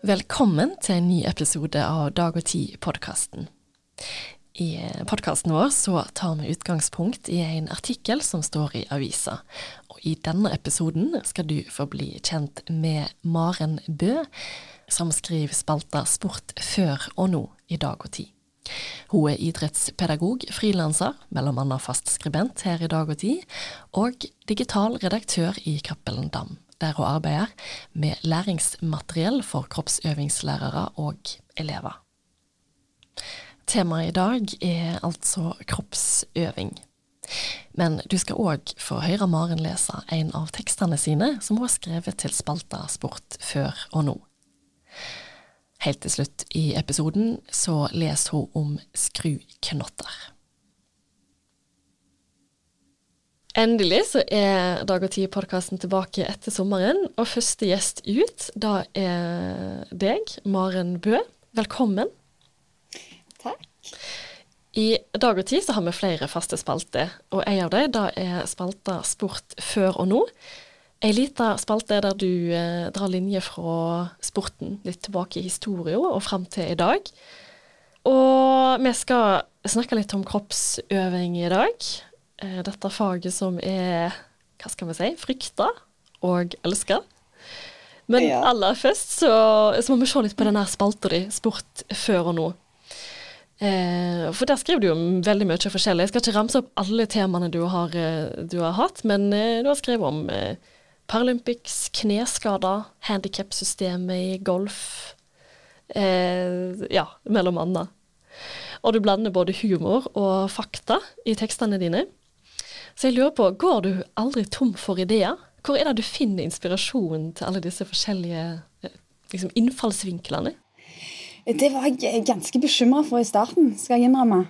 Velkommen til en ny episode av Dag og Tid-podkasten. I podkasten vår så tar vi utgangspunkt i en artikkel som står i avisa. Og I denne episoden skal du få bli kjent med Maren Bø, som skriver spalta Sport før og nå i Dag og Tid. Hun er idrettspedagog, frilanser, bl.a. annet fast skribent her i Dag og Tid, og digital redaktør i Cappelen Dam der hun arbeider med læringsmateriell for kroppsøvingslærere og elever. Temaet i dag er altså kroppsøving. Men du skal òg få høre Maren lese en av tekstene sine som hun har skrevet til spalta Sport før og nå. Helt til slutt i episoden så leser hun om skruknotter. Endelig så er Dag og Tid-podkasten tilbake etter sommeren, og første gjest ut, da er deg, Maren Bø. Velkommen. Takk. I Dag og Tid så har vi flere faste spalter, og en av dem da er spalta Sport før og nå. Ei lita spalte der du eh, drar linjer fra sporten litt tilbake i historien og fram til i dag. Og vi skal snakke litt om kroppsøving i dag. Eh, dette faget som er, hva skal vi si, frykta og elska. Men ja. aller først så, så, må vi se litt på denne spalta di, Sport før og nå. Eh, for der skriver du jo veldig mye forskjellig. Jeg skal ikke ramse opp alle temaene du har, eh, du har hatt, men eh, du har skrevet om eh, Paralympics, kneskader, handikapsystemet i golf. Eh, ja, mellom annet. Og du blander både humor og fakta i tekstene dine. Så jeg lurer på, går du aldri tom for ideer? Hvor er det du finner inspirasjon til alle disse forskjellige eh, liksom, innfallsvinklene? Det var jeg ganske bekymra for i starten, skal jeg innrømme.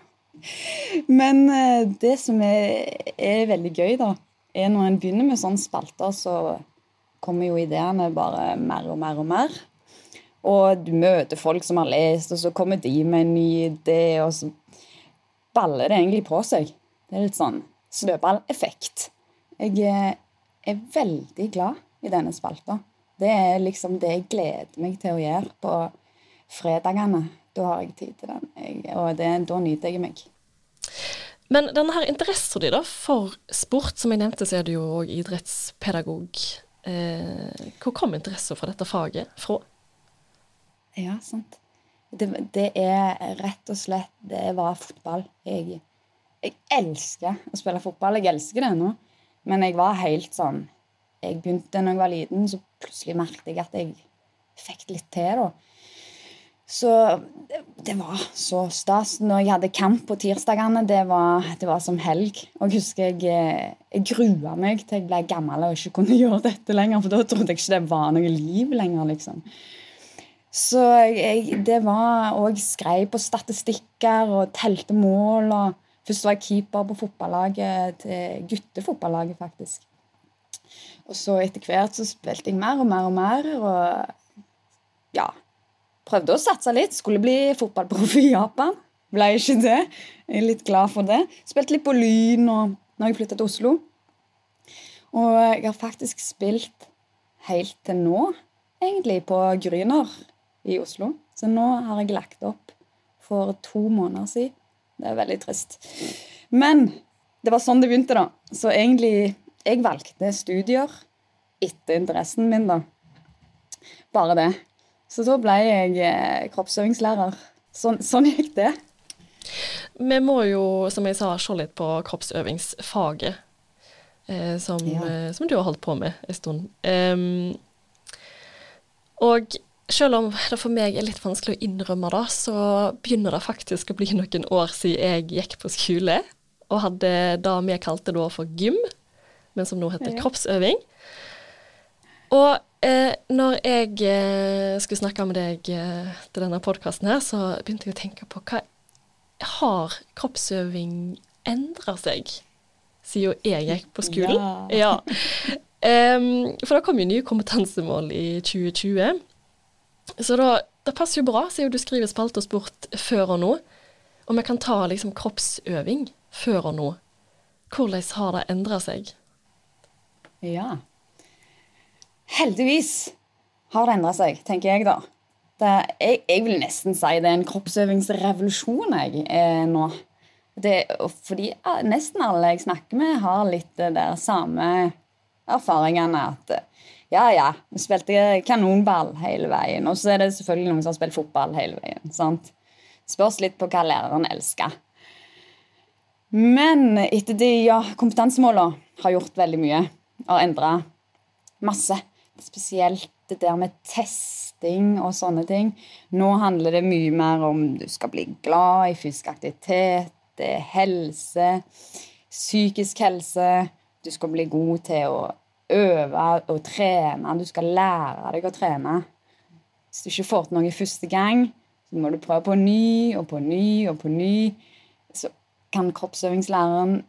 Men eh, det som er, er, veldig gøy, da, er når en begynner med sånne spalter, så kommer jo ideene bare mer og mer og mer. Og du møter folk som har lest, og så kommer de med en ny idé, og så baller det egentlig på seg. Det er litt sånn snøballeffekt. Jeg eh, er veldig glad i denne spalta. Det er liksom det jeg gleder meg til å gjøre på fredagene. Da har jeg tid til den, og det, da nyter jeg meg. Men denne her interessen din for sport, som jeg nevnte, så er du jo òg idrettspedagog. Eh, hvor kom interessen for dette faget fra? Ja, sant. Det, det, er rett og slett Det var fotball. Jeg jeg elsker å spille fotball. Jeg elsker det nå. Men jeg var helt sånn Jeg begynte når jeg var liten, så plutselig merket jeg at jeg fikk litt til, da. Så det, var så stas. Når jeg hadde kamp på tirsdagene, det var, det var som helg. Og jeg husker jeg, jeg grua meg til jeg ble gammel og ikke kunne gjøre dette lenger, for da trodde jeg ikke det var noe liv lenger, liksom. Så jeg, det var Og jeg skrev på statistikker og telte mål. og Først var jeg keeper på fotballaget til guttefotballaget, faktisk. Og så etter hvert så spilte jeg mer og mer og mer, og ja Prøvde å satse litt. Skulle bli fotballproff i Japan. Ble ikke det. Jeg er litt glad for det. Spilte litt på Lyn og når jeg flytta til Oslo. Og jeg har faktisk spilt helt til nå, egentlig, på Gryner i Oslo. Så nå har jeg lagt opp for to måneder siden det er veldig trist. Men det var sånn det begynte, da. Så egentlig Jeg valgte studier etter interessen min, da. Bare det. Så da ble jeg eh, kroppsøvingslærer. Sånn, sånn gikk det. Vi må jo, som jeg sa, se litt på kroppsøvingsfaget. Eh, som, ja. eh, som, du har holdt på med en stund. Um, og selv om det for meg er litt vanskelig å innrømme det, så begynner det faktisk å bli noen år siden jeg gikk på skole og hadde det vi kalte da for gym, men som nå heter kroppsøving. Og eh, når jeg eh, skulle snakke med deg eh, til denne podkasten her, så begynte jeg å tenke på hva Har kroppsøving endra seg siden jeg gikk på skolen? Ja. ja. Um, for det kom jo nye kompetansemål i 2020. Så da, det passer jo bra, siden du skriver spalte og sport før og nå. Og vi kan ta liksom kroppsøving før og nå. Hvordan har det endra seg? Ja. Heldigvis har det endra seg, tenker jeg da. Det, jeg, jeg, vil nesten si det er en kroppsøvingsrevolusjon jeg er nå. Det, fordi nesten alle jeg snakker med, har litt der samme erfaringene. At ja, ja, spilte kanonball hele veien. Og så er det selvfølgelig noen som har spilt fotball hele veien. sant? Spørs litt på hva læreren elsker. Men etter de ja, kompetansemålene har gjort veldig mye. Har endra masse. Spesielt det der med testing og sånne ting. Nå handler det mye mer om du skal bli glad i fysisk aktivitet, helse, psykisk helse. Du skal bli god til å øve og trene. Du skal lære deg å trene. Hvis du ikke får til noe første gang, så må du prøve på ny og på ny og på ny. Så kan kroppsøvingslæreren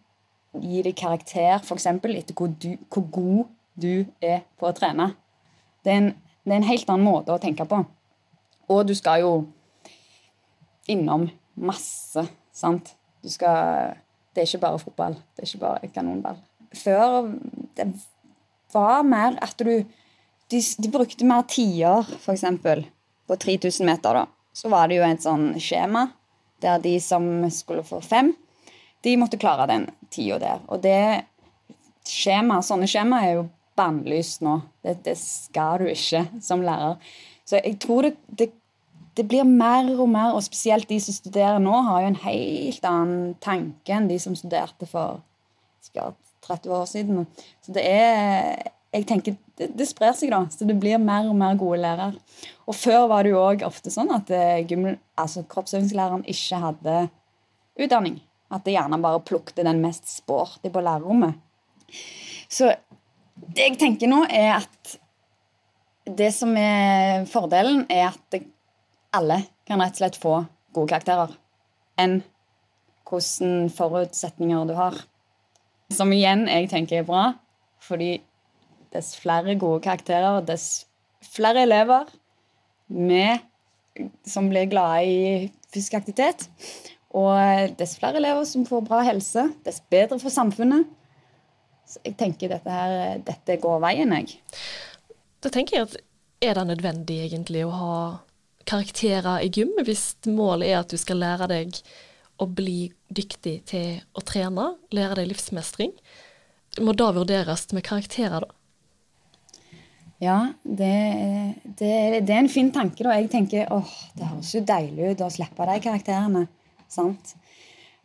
gi deg karakter f.eks. etter hvor, du, hvor, god du er på å trene. Det er, en, det er en helt annen måte å tenke på. Og du skal jo innom masse, sant. Du skal Det er ikke bare fotball. Det er ikke bare kanonball. Før det var mer at du De, de brukte mer tider, f.eks. På 3000 meter, da. Så var det jo et sånn skjema der de som skulle få fem, de måtte klare den tida der. Og det skjema, sånne skjema er jo bannlyst nå. Det, det, skal du ikke som lærer. Så jeg tror det, det, det, blir mer og mer, og spesielt de som studerer nå, har jo en helt annen tanke enn de som studerte for 30 år siden. Så det er jeg tenker, det, det, sprer seg, da. Så det blir mer og mer gode lærere. Og før var det jo òg ofte sånn at eh, altså, kroppsøvingslæreren ikke hadde utdanning. At det gjerne bare plukket den mest sporty på lærerrommet. Så det jeg tenker nå, er at det som er fordelen, er at alle kan rett og slett få gode karakterer. Enn hvordan forutsetninger du har. Som igjen jeg tenker er bra, fordi dess flere gode karakterer, dess flere elever med, som blir glade i fysisk aktivitet, og dess flere elever som får bra helse, dess bedre for samfunnet. Så jeg tenker dette, her, dette går veien, jeg. Da tenker jeg at er det nødvendig egentlig å ha karakterer i gym hvis målet er at du skal lære deg å bli dyktig til å trene, lære deg livsmestring? Må da vurderes med karakterer, da? Ja, det, det, det, er en fin tanke. da. Jeg tenker åh, det høres jo deilig ut å slippe de karakterene. sant?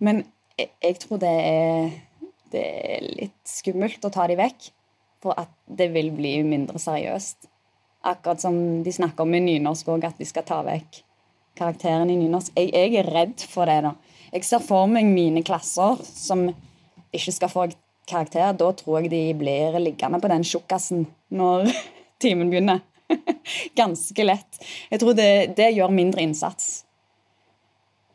Men jeg, jeg tror det er, det er, litt skummelt å ta de vekk. For at det vil bli mindre seriøst. Akkurat som de snakker om i nynorsk òg, at de skal ta vekk karakteren i nynorsk. Jeg, jeg, er redd for det. da. Jeg ser for meg mine klasser som ikke skal få karakter. Da tror jeg de blir liggende på den tjukkasen når timen begynner. Ganske lett. Jeg tror det, det, gjør mindre innsats.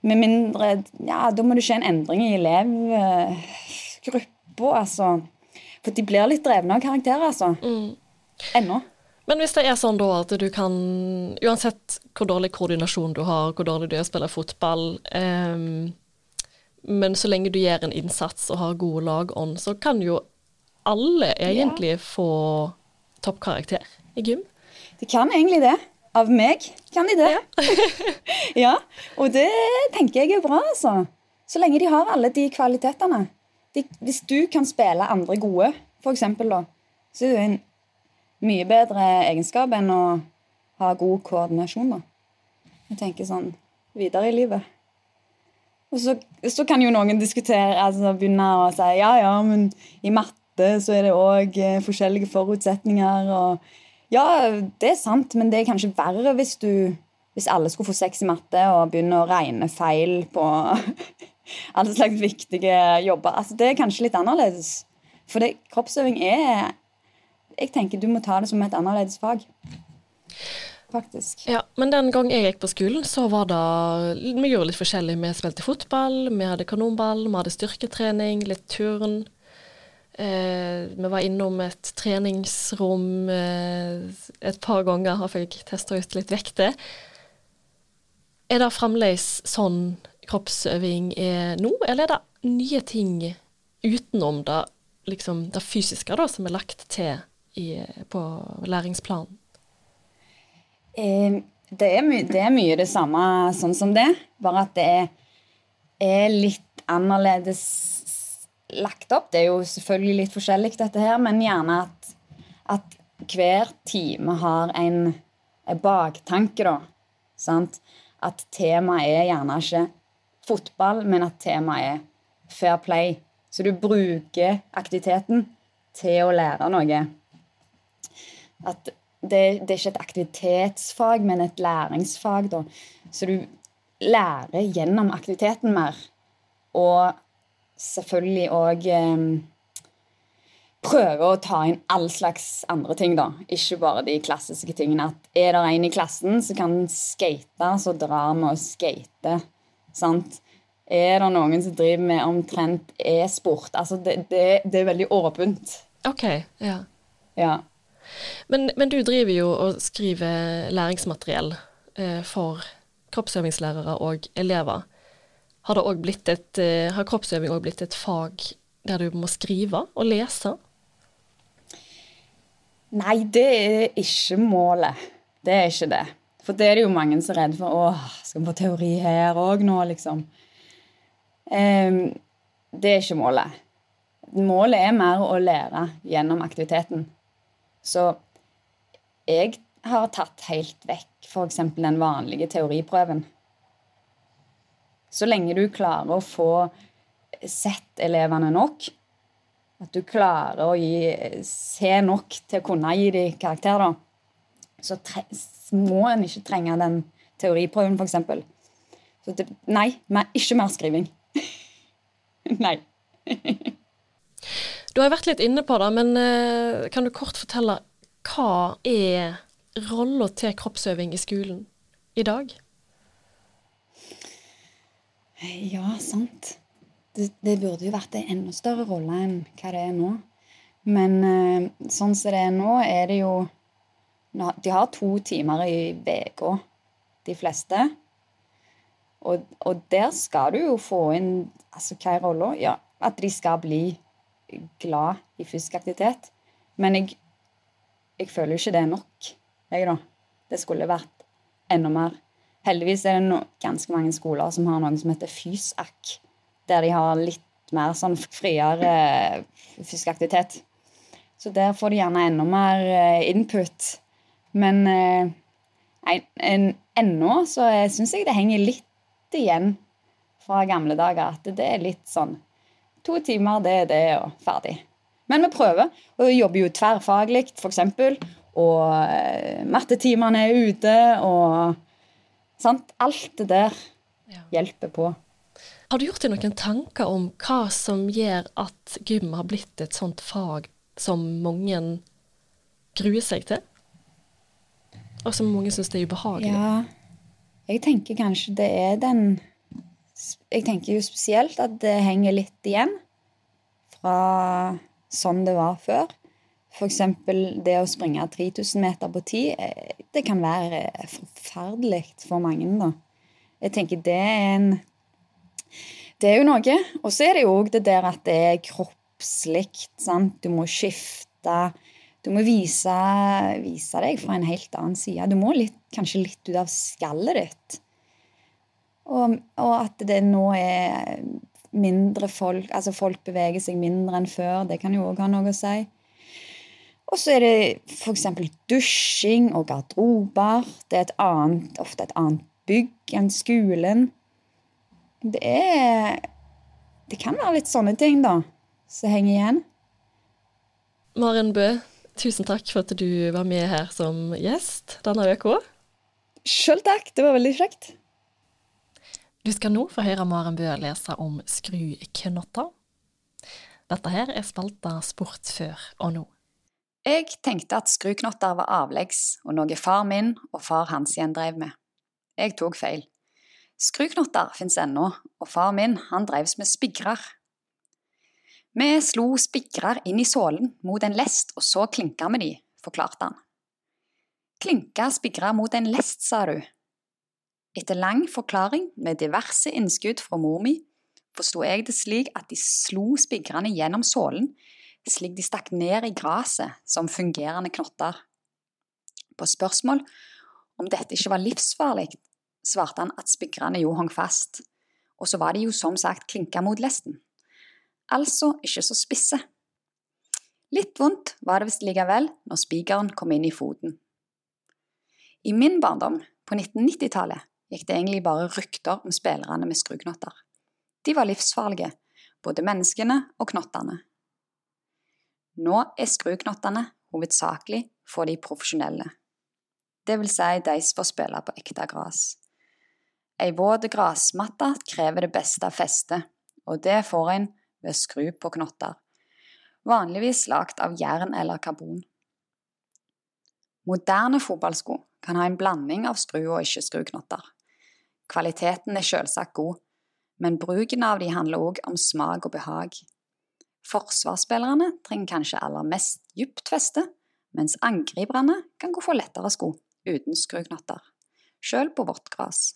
Med mindre Ja, da må det skje en endring i elevgruppa, altså. For de blir litt drevne av karakterer, altså. Mm. Ennå. Men hvis det er sånn da at du kan, uansett hvor dårlig koordinasjon du har, hvor dårlig du er å spille fotball, um, men så lenge du gjør en innsats og har gode lagånd, så kan jo alle egentlig ja. få toppkarakter i gym? De kan egentlig det. Av meg kan de det. Ja. ja. Og det tenker jeg er bra, altså. Så lenge de har alle de kvalitetene. De, hvis du kan spille andre gode, eksempel, da, så er det en mye bedre egenskap enn å ha god koordinasjon, da. Jeg tenker sånn videre i livet. Og så, så kan jo noen diskutere, altså begynne å si ja, ja, men i matte så er det òg eh, forskjellige forutsetninger. og Ja, det er sant, men det er kanskje verre hvis du hvis alle skulle få sex i matte og begynne å regne feil på alle slags viktige jobber. Altså, det er kanskje litt annerledes. For det, kroppsøving er Jeg tenker du må ta det som et annerledes fag. Faktisk. Ja, Men den gang jeg gikk på skolen, så var det Vi gjorde litt forskjellig. Vi spilte fotball, vi hadde kanonball, vi hadde styrketrening, litt turn. Eh, vi var innom et treningsrom eh, et par ganger og fikk testa ut litt vekter. Er det fremdeles sånn kroppsøving er nå, eller er det nye ting utenom det, liksom, det fysiske da, som er lagt til i, på læringsplanen? Det er, det er mye det samme sånn som det, bare at det er, er litt annerledes lagt opp. Det er jo selvfølgelig litt forskjellig, dette her, men gjerne at, at hver time har en, en baktanke, da. Sant? At temaet er gjerne ikke fotball, men at temaet er fair play. Så du bruker aktiviteten til å lære noe. At det, det, er ikke et aktivitetsfag, men et læringsfag. Da. Så du lærer gjennom aktiviteten mer. Og selvfølgelig òg eh, prøve å ta inn all slags andre ting, da. Ikke bare de klassiske tingene. At er det en i klassen som kan skate, så drar vi og skater. Sant? Er det noen som driver med omtrent e-sport? Altså, det, det, det, er veldig åpent. OK, ja. ja. Men, men, du driver jo og skriver læringsmateriell eh, for kroppsøvingslærere og elever. Har, et, eh, har kroppsøving òg blitt et fag der du må skrive og lese? Nei, det er ikke målet. Det er ikke det. For det er det jo mange som er redd for. Åh, skal vi få teori her òg nå, liksom? Um, det er ikke målet. Målet er mer å lære gjennom aktiviteten. Så jeg har tatt helt vekk f.eks. den vanlige teoriprøven. Så lenge du klarer å få sett elevene nok, at du klarer å gi, se nok til å kunne gi dem karakter, da, så må en ikke trenge den teoriprøven, f.eks. Så det, nei, ikke mer skriving. nei. du har vært litt inne på det, men uh, kan du kort fortelle hva er rolla til kroppsøving i skolen i dag? Ja, sant. Det, det, burde jo vært en enda større rolle enn hva det er nå. Men uh, sånn som det er nå, er det jo De har to timer i uka, de fleste. Og, og, der skal du jo få inn Altså, hva er rolla? Ja, at de skal bli glad i fysisk aktivitet. Men jeg, jeg føler jo ikke det er nok, jeg, da. Det skulle vært enda mer. Heldigvis er det no, ganske mange skoler som har noe som heter FysAk, der de har litt mer sånn friere fysisk aktivitet. Så der får de gjerne enda mer eh, input. Men eh, ennå så syns jeg det henger litt igjen fra gamle dager. At det er litt sånn To timer, det er det, og ferdig. Men vi prøver. Og vi jobber jo tverrfaglig, f.eks. Og eh, mattetimene er ute, og Sant? Alt det der hjelper på. Har du gjort deg noen tanker om hva som gjør at gym har blitt et sånt fag som mange gruer seg til? Og som mange syns er ubehagelig? Ja, jeg tenker kanskje det er den Jeg tenker jo spesielt at det henger litt igjen fra sånn det var før. F.eks. det å springe 3000 meter på tid, eh, det kan være forferdelig for mange. da. Jeg tenker det er en Det er jo noe. Og så er det jo òg det der at det er kroppslig. Du må skifte. Du må vise, vise, deg fra en helt annen side. Du må litt, kanskje litt ut av skallet ditt. Og, og at det nå er mindre folk Altså folk beveger seg mindre enn før. Det kan jo òg ha noe å si. Og så er det f.eks. dusjing og garderober. Det er et annet, ofte et annet bygg enn skolen. Det er Det kan være litt sånne ting, da, som henger igjen. Maren Bø, tusen takk for at du var med her som gjest denne uka. Sjøl takk, det var veldig kjekt. Du skal nå få høre Maren Bø lese om skruknotter. Dette her er spalta Sport før og nå. Jeg tenkte at skruknotter var avleggs og noe far min og far hans igjen drev med. Jeg tok feil. Skruknotter fins ennå, og far min han drevs med spigrer. Vi slo spigrer inn i sålen mot en lest, og så klinka vi de, forklarte han. Klinka spigrer mot en lest, sa du. Etter lang forklaring med diverse innskudd fra mor mi, forsto jeg det slik at de slo spigrene gjennom sålen slik de stakk ned i gresset som fungerende knotter. På spørsmål om dette ikke var livsfarlig, svarte han at spigrene jo hang fast, og så var de jo som sagt klinka mot lesten. Altså ikke så spisse. Litt vondt var det visst likevel når spikeren kom inn i foten. I min barndom, på 1990-tallet, gikk det egentlig bare rykter om spillerne med skruknotter. De var livsfarlige, både menneskene og knottene. Nå er skruknottene hovedsakelig for de profesjonelle, det vil si de som får spille på ekte gress. Ei våt gressmatte krever det beste av festet, og det får en ved å skru på knotter, vanligvis lagd av jern eller karbon. Moderne fotballsko kan ha en blanding av skru- og ikke-skruknotter. Kvaliteten er selvsagt god, men bruken av de handler òg om smak og behag. Forsvarsspillerne trenger kanskje aller mest dypt feste, mens angriperne kan gå for lettere sko uten skruknotter, sjøl på vårt gress.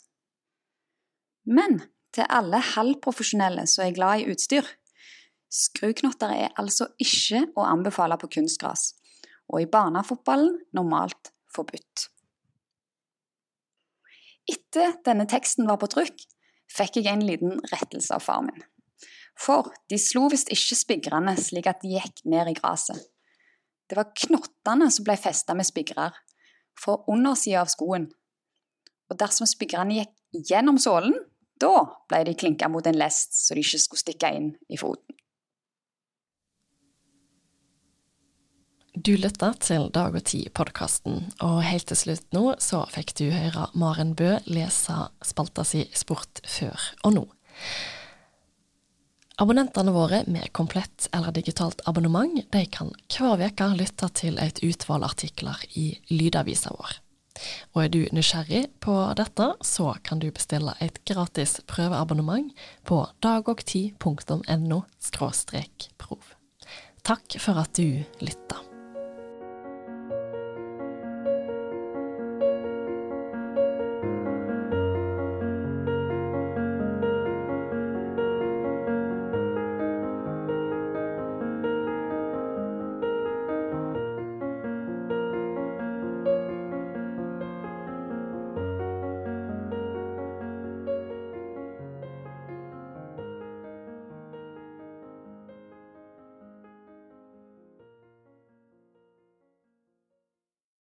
Men til alle halvprofesjonelle som er glad i utstyr, skruknotter er altså ikke å anbefale på kunstgress, og i banefotballen normalt forbudt. Etter denne teksten var på trykk, fikk jeg en liten rettelse av far min. For de slo visst ikke spigrene slik at de gikk ned i gresset. Det var knottene som ble festa med spigrer, fra undersida av skoen. Og dersom spigrene gikk gjennom sålen, da ble de klinka mot en lest så de ikke skulle stikke inn i foten. Du lytter til Dag og Tid-podkasten, og helt til slutt nå så fikk du høre Maren Bø lese spalta si Sport før og nå. Abonnentene våre med komplett eller digitalt abonnement de kan hver uke lytte til et utvalg artikler i lydavisa vår. Og er du nysgjerrig på dette, så kan du bestille et gratis prøveabonnement på dagogti.no – prov. Takk for at du lytta.